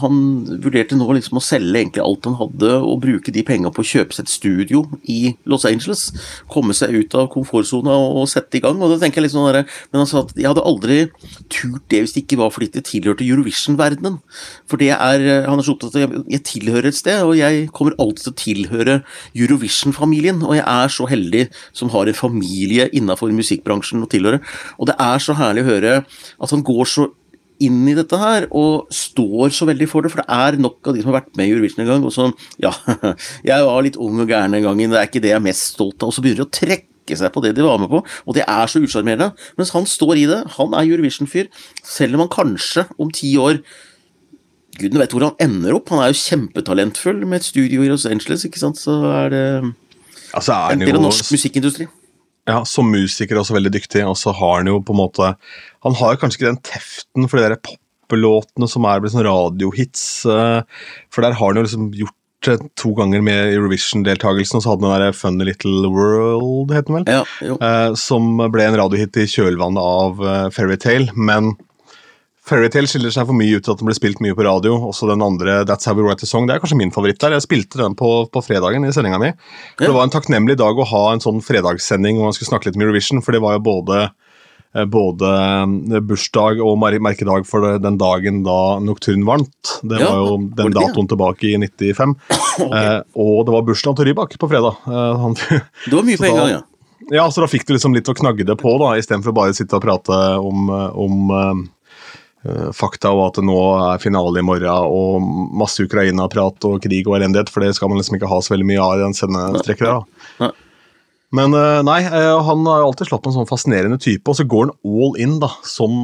han vurderte nå liksom å selge egentlig alt han hadde, og bruke de penga på å kjøpe seg et studio i Los Angeles. Komme seg ut av komfortsona og sette i gang. og da tenker jeg liksom der, Men han sa at jeg hadde aldri turt det hvis det ikke var fordi det tilhørte Eurovision-verdenen. For det er Han er så opptatt av at jeg tilhører et sted, og jeg kommer alltid til å tilhøre Eurovision-familien. Og jeg er så heldig som har en familie innafor musikkbransjen å tilhøre. Og det er så herlig å høre at han går så inn i dette her og står så veldig for det, for det er nok av de som har vært med i Eurovision en gang, og sånn Ja, jeg var litt ung og gæren en gang, det er ikke det jeg er mest stolt av. Og så begynner de å trekke seg på det de var med på, og det er så usjarmerende. Mens han står i det. Han er Eurovision-fyr, selv om han kanskje om ti år Gudene vet hvor han ender opp. Han er jo kjempetalentfull med et studio i Los Angeles, ikke sant, så er det altså, er en del av norsk musikkindustri. Ja, som musiker også veldig dyktig, og så har han jo på en måte Han har kanskje ikke den teften for de der poplåtene som er blitt sånn radiohits, eh, for der har han jo liksom gjort to ganger med Eurovision-deltakelsen, og så hadde den der Funny Little World, het den vel, ja, eh, som ble en radiohit i kjølvannet av eh, Fairytale, men Fairytale skiller seg for mye ut til at den ble spilt mye på radio. Også den andre, That's How We Write a Song, det er kanskje min favoritt der. Jeg spilte den på, på fredagen i sendinga mi. Ja. Det var en takknemlig dag å ha en sånn fredagssending hvor man skulle snakke litt om Eurovision, for det var jo både, eh, både eh, bursdag og merkedag for den dagen da Nocturne vant. Det var jo den datoen tilbake i 95. okay. eh, og det var bursdagen til Rybak på fredag. Det var mye på en gang, ja. Ja, så da fikk du liksom litt å knagge det på, da, istedenfor bare å sitte og prate om, om fakta og at det nå er finale i morgen og masse Ukraina-prat og krig og elendighet, for det skal man liksom ikke ha så veldig mye av i den sendestrekket der. da. Men eh, nei, eh, han har jo alltid slått på en sånn fascinerende type, og så går han all in, da, som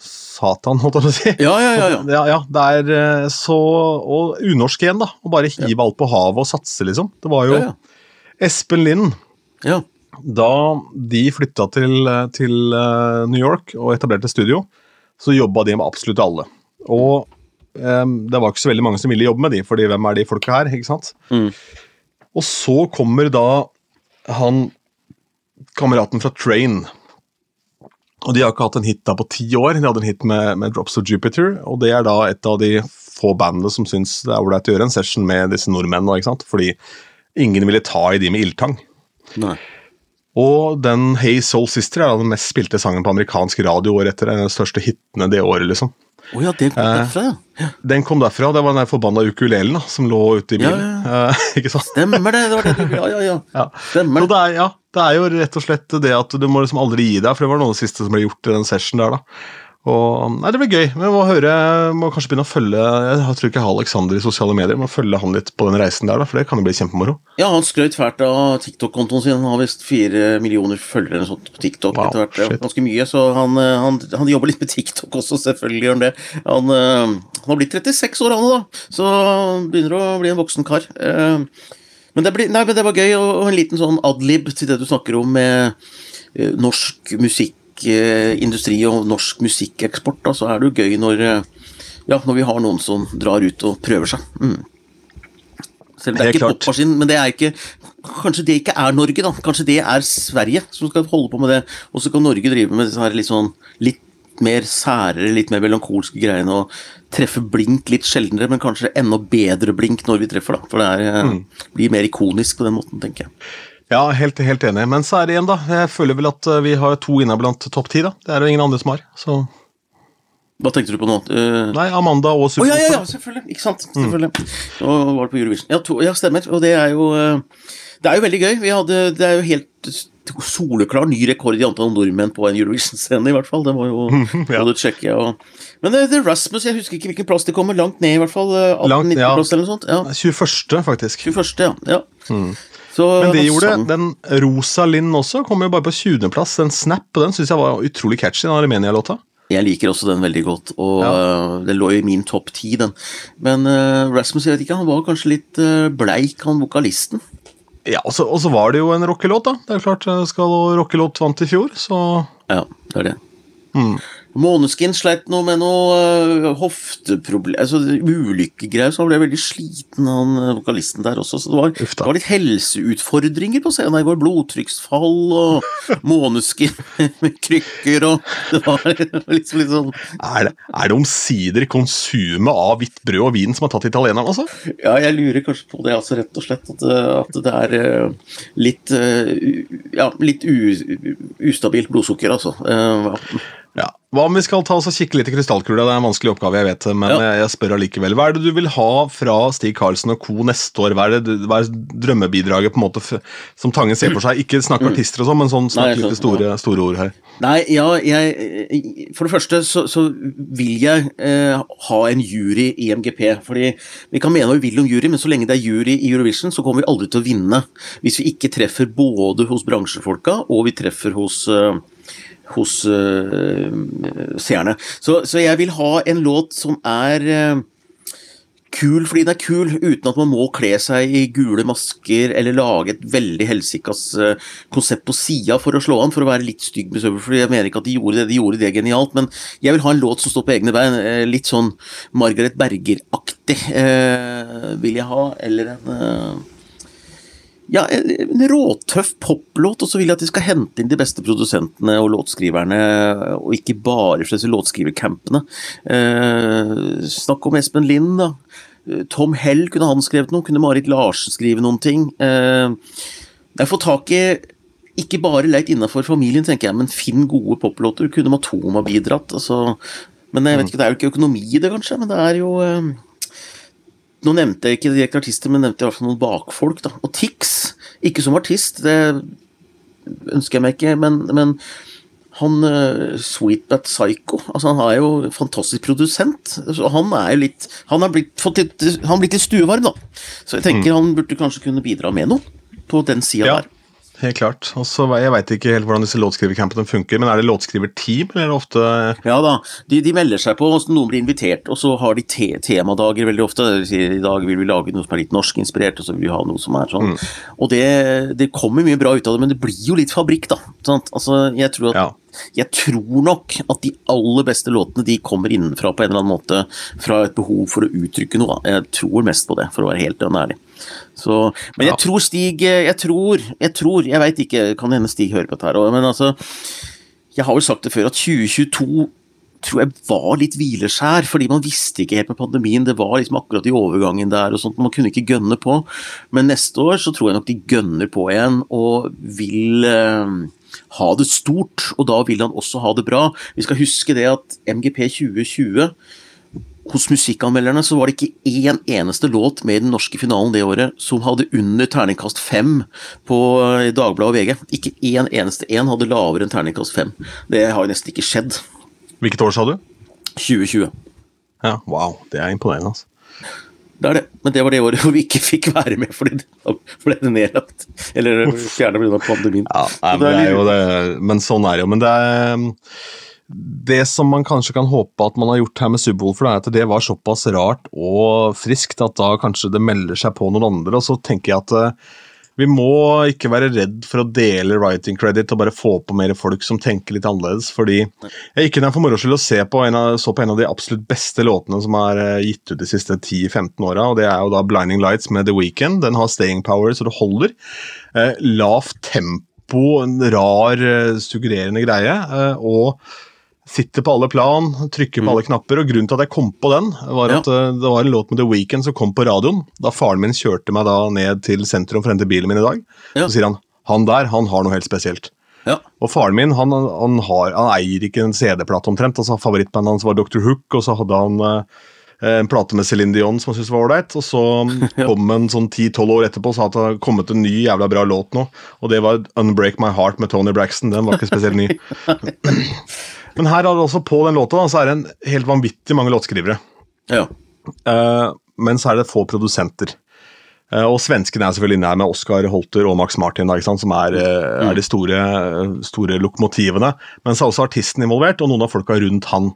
satan, holdt jeg på å si. Ja, ja, ja. ja. Ja, ja, det er eh, så Og unorsk igjen, da. Å bare hive alt på havet og satse, liksom. Det var jo ja, Espen Lind. ja. Da de flytta til, eh, til eh, New York og etablerte studio, så jobba de med absolutt alle. Og um, det var ikke så veldig mange som ville jobbe med de, fordi hvem er de folka her? ikke sant? Mm. Og så kommer da han kameraten fra Train. Og de har ikke hatt en hit da på ti år. De hadde en hit med, med Drops of Jupiter, og det er da et av de få bandene som syns det er ålreit å gjøre en session med disse nordmennene, ikke sant? fordi ingen ville ta i de med ildtang. Nei. Og den Hey Soul Sister er den mest spilte sangen på amerikansk radio året etter. Den største hitene det året, liksom. Oh ja, den kom Eh, derfra, ja. Den kom derfra. Det var den forbanna ukulelen da, som lå ute i Ja, bilen. Ja, ikke sant? Stemmer det. det var det du, ja, ja, ja. Ja. Stemmer det er, ja, det er jo rett og slett det at du må liksom aldri gi deg, for det var noe av det siste som ble gjort i den session der. da. Og, nei, Det blir gøy. men må høre, må kanskje begynne å følge Jeg tror ikke jeg har Alexander i sosiale medier, må følge han litt på den reisen der, da, for det kan jo bli kjempemoro. Ja, han skrøt fælt av TikTok-kontoen sin. Han har visst fire millioner følgere eller sånt på TikTok. Wow, etter hvert. Er shit. Ganske mye, så han, eh, han, han jobber litt med TikTok også, selvfølgelig gjør han det. Han, eh, han har blitt 36 år, han da, så han begynner å bli en voksen kar. Eh, Men det, blir, nei, men det var gøy, og en liten sånn adlib til det du snakker om med eh, norsk musikkindustri og norsk musikkeksport. Da, så er det jo gøy når, eh, ja, når vi har noen som drar ut og prøver seg. Mm. Selv det er ikke popmaskin, men det er ikke Kanskje det ikke er Norge, da. Kanskje det er Sverige som skal holde på med det. Og så kan Norge drive med disse her litt sånn litt mer særere, litt mer melankolske greiene og treffe blink litt sjeldnere, men kanskje enda bedre blink når vi treffer, da. For det er, eh, Mm. blir mer ikonisk på den måten, tenker jeg. Ja, helt, helt enig. Men så er det igjen, da. Jeg føler vel at eh, vi har to inne blant topp ti, da. Det er det ingen andre som har. Så Hva tenkte du på nå? Uh... Nei, Amanda og Å ja, ja, ja, selvfølgelig. Ikke sant. Selvfølgelig. Og var det på Eurovision. Ja, to, ja, stemmer. Og det er jo eh, Det er jo veldig gøy. Vi hadde, det er jo helt soleklar ny rekord i antall nordmenn på en Eurovision-scene, i hvert fall. Det var jo Ja. både Tsjekkia og Men det, det Rasmus, jeg husker ikke hvilken plass de kommer. Langt ned, i hvert fall. eh, 18-19 Langt, ja. plass eller noe sånt. Ja. 21., faktisk. 21., ja. ja. Så Mm. Men det gjorde sang- den Rosa Linn også. Kom jo bare på 20.-plass. Den Snap den syns jeg var utrolig catchy, den Armenia-låta. Jeg liker også den veldig godt, og øh, den lå i min topp ti, den. Men uh, Rasmus, jeg vet ikke, han var kanskje litt uh, bleik, han vokalisten. Ja, og så, var det jo en rockelåt, da. Det er klart, eh, skal rockelåt vant i fjor, så Ja, det er det. mm. Måneskin sleit noe med noe øh, hofteproblem Altså ulykkegreier, så han ble veldig sliten, han øh, vokalisten der også. Så det var, det var litt helseutfordringer på scenen i går. Blodtrykksfall og måneskin med krykker og Det var liksom litt sånn er det, er det omsider konsumet av hvitt brød og vin som har tatt italieneren, altså? Ja, jeg lurer kanskje på det, altså, rett og slett. At, øh, at det er litt Ja, litt u, ustabilt blodsukker, altså. Eh, ja. Ja. Hva om vi skal ta oss og kikke litt i krystallkula? Det er en vanskelig oppgave, jeg vet, men Ja. jeg, spør allikevel. Hva er det du vil ha fra Stig Karlsen og co. neste år? Hva er, det, hva er drømmebidraget på en måte som Tangen ser for seg? Ikke snakk artister og sånn, men sånn snakk litt store, store ord her. Nei, ja, jeg For det første så, så vil jeg eh, ha en jury i MGP. Fordi vi kan mene hva vi vil om jury, men så lenge det er jury i Eurovision, så kommer vi aldri til å vinne. Hvis vi ikke treffer både hos bransjefolka og vi treffer hos eh, hos uh, seerne. Så, så jeg vil ha en låt som er uh, kul fordi den er kul, uten at man må kle seg i gule masker eller lage et veldig helsikas uh, konsept på sida for å slå an, for å være litt stygg med Søver, for jeg mener ikke at de gjorde det, de gjorde det genialt, men jeg vil ha en låt som står på egne bein, eh, litt sånn Margaret Berger-aktig eh, vil jeg ha, eller en eh, ja, en råtøff poplåt, og så vil jeg at de skal hente inn de beste produsentene og låtskriverne, og ikke bare fra disse låtskrivercampene. Eh, snakk om Espen Lind, da. Eh, Tom Hell, kunne han skrevet noe? Kunne Marit Larsen skrive noen ting? Eh, jeg får tak i ikke bare leit innafor familien, tenker jeg, men finn gode poplåter. Kunne Matoma bidratt? Altså, men jeg vet ikke, det er jo ikke økonomi i det, kanskje, men det er jo eh, nå nevnte jeg ikke direkte artister, men nevnte i hvert fall noen bakfolk. da. Og Tix, ikke som artist, det ønsker jeg meg ikke, men, men han uh, Sweetbat Psycho altså Han er jo fantastisk produsent. Så han er jo litt Han har blitt, fått litt, han blitt litt stuevarm, da. Så jeg tenker mm. han burde kanskje kunne bidra med noe på den sida ja. der. Helt klart. Også, jeg veit ikke helt hvordan disse låtskrivercampene funker, men er det låtskriverteam, eller ofte Ja da, de, de, melder seg på, noen blir invitert, og så har de te temadager veldig ofte. De sier i dag vil vi lage noe som er litt norskinspirert, og så vil vi ha noe som er sånn. Mm. Og det, det, kommer mye bra ut av det, men det blir jo litt fabrikk, da. Altså, jeg tror at ja. Jeg tror nok at de aller beste låtene de kommer innenfra på en eller annen måte, fra et behov for å uttrykke noe. Jeg tror mest på det, for å være helt ærlig. Så, men jeg tror Stig Jeg tror, jeg tror, jeg veit ikke, kan hende Stig hører på dette her men altså Jeg har jo sagt det før at 2022 tror jeg var litt hvileskjær, fordi man visste ikke helt med pandemien. Det var liksom akkurat i overgangen der og sånt, man kunne ikke gønne på. Men neste år så tror jeg nok de gønner på igjen og vil eh, ha det stort. Og da vil han også ha det bra. Vi skal huske det at MGP 2020 hos musikkanmelderne så var det ikke én eneste låt med i den norske finalen det året som hadde under terningkast fem på eh, Dagbladet og VG. Ikke én eneste en hadde lavere enn terningkast fem. Det har jo nesten ikke skjedd. Hvilket år sa du? 2020. Ja, wow. Det er imponerende, altså. Det er det, men det var det året hvor vi ikke fikk være med fordi det ble det nedlagt. Eller fjerna pga. pandemien. Ja, nei, men, det er jo det, men sånn er det jo. Men det er det som man kanskje kan håpe at man har gjort her med Subwoolfer, er at det var såpass rart og friskt at da kanskje det melder seg på noen andre. Og så tenker jeg at uh, vi må ikke være redd for å dele writing credit og bare få på mer folk som tenker litt annerledes. fordi jeg gikk inn for moro skyld og så på en av de absolutt beste låtene som er uh, gitt ut de siste 10-15 åra, det er jo da Blinding Lights med The Weekend. Den har staying power så det holder. Eh, lavt tempo, en rar, suggererende greie. og sitter på alle plan, trykker på mm. alle knapper. og Grunnen til at jeg kom på den, var at ja. Eh, det var en låt med The Weekend som kom på radioen. Da faren min kjørte meg da ned til sentrum for å hente bilen min i dag. Ja. Så sier han han der han har noe helt spesielt. Ja. Og faren min han, han, har, han eier ikke en CD-plate omtrent. altså Favorittbandet hans var Dr. Hook, og så hadde han eh, en plate med Céline Dion som han syntes var ålreit. Og så kom en sånn 10-12 år etterpå og sa at det hadde kommet en ny jævla bra låt nå. Og det var Unbreak My Heart med Tony Braxton. Den var ikke spesielt ny. Men her er det også på den låta så er det en helt vanvittig mange låtskrivere. Ja. Uh, men så er det få produsenter. Uh, og svenskene er selvfølgelig inne her med Oscar Holter og Max Martin, da, som er, uh, er, de store, store lokomotivene. Men så er også artisten involvert, og noen av folka rundt han.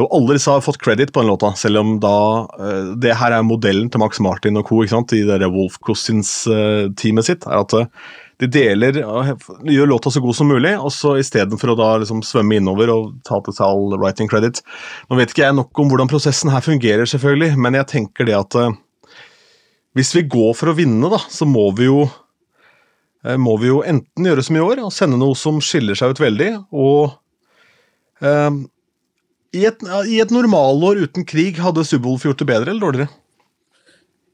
Og alle disse har fått credit på den låta, selv om da Det her er modellen til Max Martin og co. i det Wolf Cousins-teamet sitt. er at de deler, gjør låta så god som mulig, og så istedenfor å da liksom svømme innover og ta til seg all writing credit. Nå vet ikke jeg nok om hvordan prosessen her fungerer, selvfølgelig, men jeg tenker det at uh, hvis vi går for å vinne, da, så må vi jo uh, må vi jo enten gjøre som i år og sende noe som skiller seg ut veldig, og uh, i et, i et normalår uten krig hadde Subwoolf gjort det bedre eller dårligere?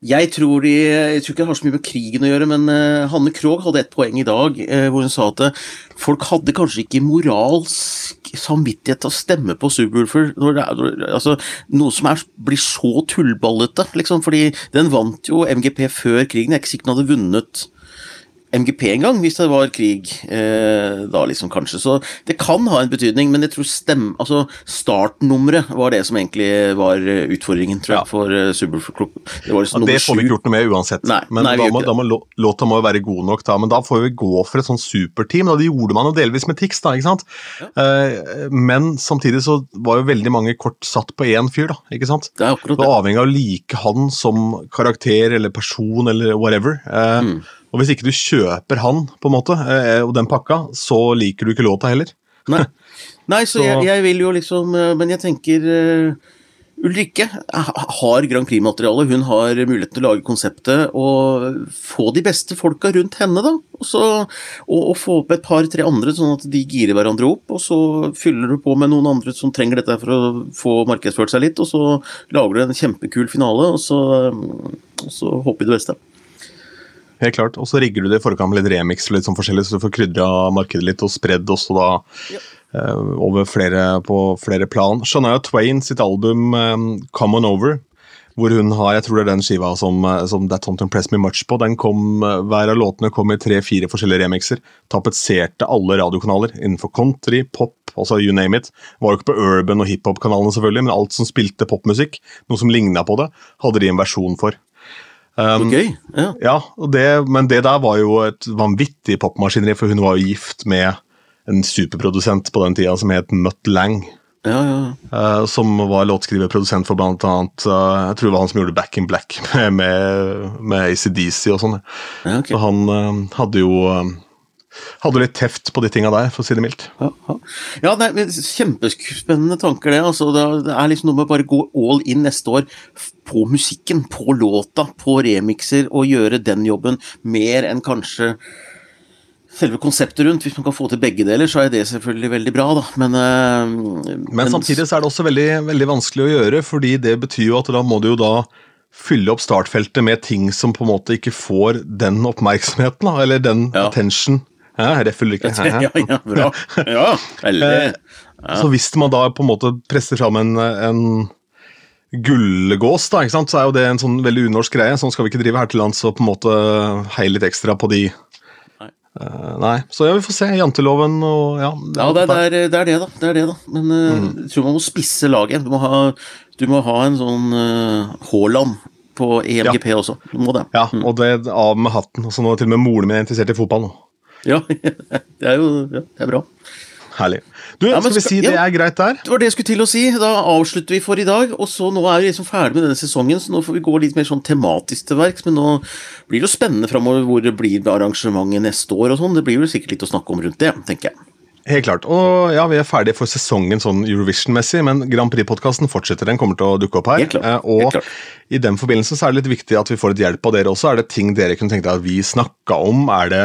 Jeg tror, de, jeg tror ikke det har så mye med krigen å gjøre, men uh, Hanne Krogh hadde et poeng i dag uh, hvor hun sa at uh, folk hadde kanskje ikke moralsk samvittighet til å stemme på Subwoolfer. Altså, noe som er, blir så tullballete, liksom. Fordi den vant jo MGP før krigen. Jeg er ikke sikker den hadde vunnet MGP en gang, hvis det var krig eh, da, liksom, kanskje. Så det kan ha en betydning, men jeg tror stemme, altså startnummeret var det som egentlig var eh, utfordringen, tror jeg, ja. for uh, Superclub. Det, liksom ja, det får vi ikke gjort noe med uansett, nei, men nei, da, må, da må, låta må være god nok, da. Men da får vi gå for et sånn superteam. og det gjorde man jo delvis med Tix, da, ikke sant. Ja. Eh, men samtidig så var jo veldig mange kort satt på én fyr, da, ikke sant. Det er akkurat det. det var avhengig av å like han som karakter eller person eller whatever. Eh, mm. Og hvis ikke du kjøper han, på en måte, eh, og den pakka, så liker du ikke låta heller. Nei, Nei så, så... Jeg, jeg, vil jo liksom eh, Men jeg tenker uh, Ulrikke har Grand Prix-materiale. Hun har mulighet til å lage konseptet og få de beste folka rundt henne, da. Og, så, og, og få opp et par-tre andre, sånn at de girer hverandre opp. Og så fyller du på med noen andre som trenger dette for å få markedsført seg litt, og så lager du en kjempekul finale, og så, og så håper vi det beste. Helt klart. Og så rigger du det i forkant med litt remix og litt sånn forskjellig, så du får krydra markedet litt og spredd også da ja. uh, over flere, på flere plan. Shania Twain sitt album um, Come On Over, hvor hun har jeg tror det er den skiva som, eh, som That Don't Impress Me Much på. den kom, Hver av låtene kom i tre-fire forskjellige remixer. Tapetserte alle radiokanaler innenfor country, pop, altså you name it. Var jo ikke på urban og hiphop-kanalene, selvfølgelig, men alt som spilte popmusikk, noe som ligna på det, hadde de en versjon for. Um, gøy. Ja, ja det, men det der var jo et vanvittig popmaskineri, for hun var jo gift med en superprodusent på den tida som het Mutt Lang. Ja, ja. Uh, som var låtskriverprodusent for blant annet uh, Jeg tror det var han som gjorde Back in Black med, med, med ACDC og sånn. Ja, okay. Så han uh, hadde jo hadde litt teft på de tinga der, for å si det mildt. Ja, ja. ja det er Kjempespennende tanker, det. Altså, det er liksom noe med å bare gå all in neste år på musikken, på låta, på remixer, og gjøre den jobben mer enn kanskje selve konseptet rundt. Hvis man kan få til begge deler, så er det selvfølgelig veldig bra, da. Men, uh, men samtidig så er det også veldig, veldig, vanskelig å gjøre, fordi det betyr jo at da må du jo da fylle opp startfeltet med ting som på en måte ikke får den oppmerksomheten, eller den ja. attention. Ja, det følger ikke. ja, ja, bra. Ja, veldig. Ja. Så hvis man da på en måte presser fram en, en gullgås, da, ikke sant? så er jo det en sånn veldig unorsk greie. Sånn skal vi ikke drive her til lands og på en måte heie litt ekstra på de Uh, nei, så ja, vi får se. Janteloven og ja. Ja, det er det, er, det, er det da. Det er det, da. Men uh, mm. jeg tror man må spisse laget. Du må ha, du må ha en sånn uh, på EMGP ja. også. Du må det. Ja, mm. og det av med hatten. Altså, nå er til og med moren min interessert i fotball nå. Ja, det er jo ja, det er bra. Herlig. Du, ja, skal, skal vi si det er greit der? Det var det jeg skulle til å si. Da avslutter vi for i dag. Og så Nå er vi liksom ferdig med denne sesongen, så nå får vi gå litt mer sånn tematisk til verks. Men nå blir det jo spennende framover hvor det blir arrangementet neste år og sånn. Det blir vel sikkert litt å snakke om rundt det, tenker jeg. Helt klart. Og ja, Vi er ferdige for sesongen sånn Eurovision-messig, men Grand Prix-podkasten fortsetter. Den kommer til å dukke opp her. Helt klart. Eh, og Helt klart. i den forbindelse så er det litt viktig at vi får litt hjelp av dere også. Er det ting dere kunne tenke deg at vi snakka om? Er det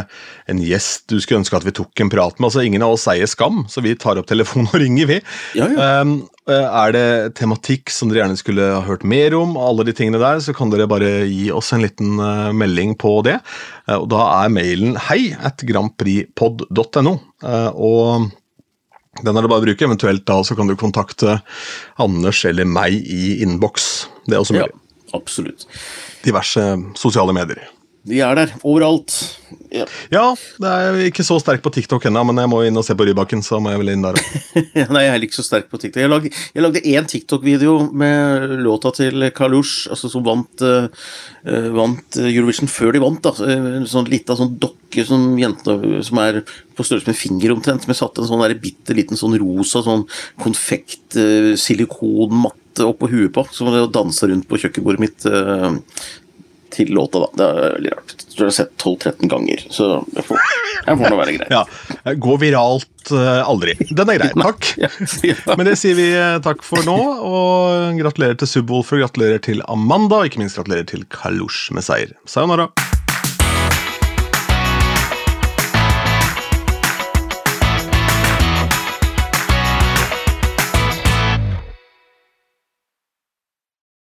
en gjest du skulle ønske at vi tok en prat med? Altså, Ingen av oss eier skam, så vi tar opp telefonen og ringer, vi. Ja, ja. Um, er det tematikk som dere gjerne skulle ha hørt mer om, alle de tingene der, så kan dere bare gi oss en liten uh, melding på det. Uh, og Da er mailen hei at grandprixpod.no. Og den er det bare å bruke. Eventuelt da så kan du kontakte Anders eller meg i innboks. Det er også mulig. Ja, absolutt. Diverse sosiale medier. De er der, overalt. Ja. ja, det er ikke så sterk på TikTok ennå, men jeg må inn og se på Rybakken. så må jeg vel inn der. Nei, jeg er ikke så sterk på TikTok. Jeg lagde, jeg lagde én TikTok-video med låta til Kalush, altså som vant, uh, vant, Eurovision før de vant. da, En sånn lita sånn dokke som jente som er på størrelse med finger omtrent, som jeg satte en sånn der bitte liten sånn rosa sånn konfekt, uh, silikonmatte oppå huet på, som dansa rundt på kjøkkenbordet mitt. Uh, til låta, da. Det er veldig rart. Jeg tror jeg har sett 12-13 ganger, så jeg får, jeg får nå være greit. Ja, Gå viralt uh, aldri. Den er grei, takk. Men det sier vi uh, takk for nå, og gratulerer til Subwoolfer, gratulerer til Amanda, og ikke minst gratulerer til Kalush med seier. Sayonara.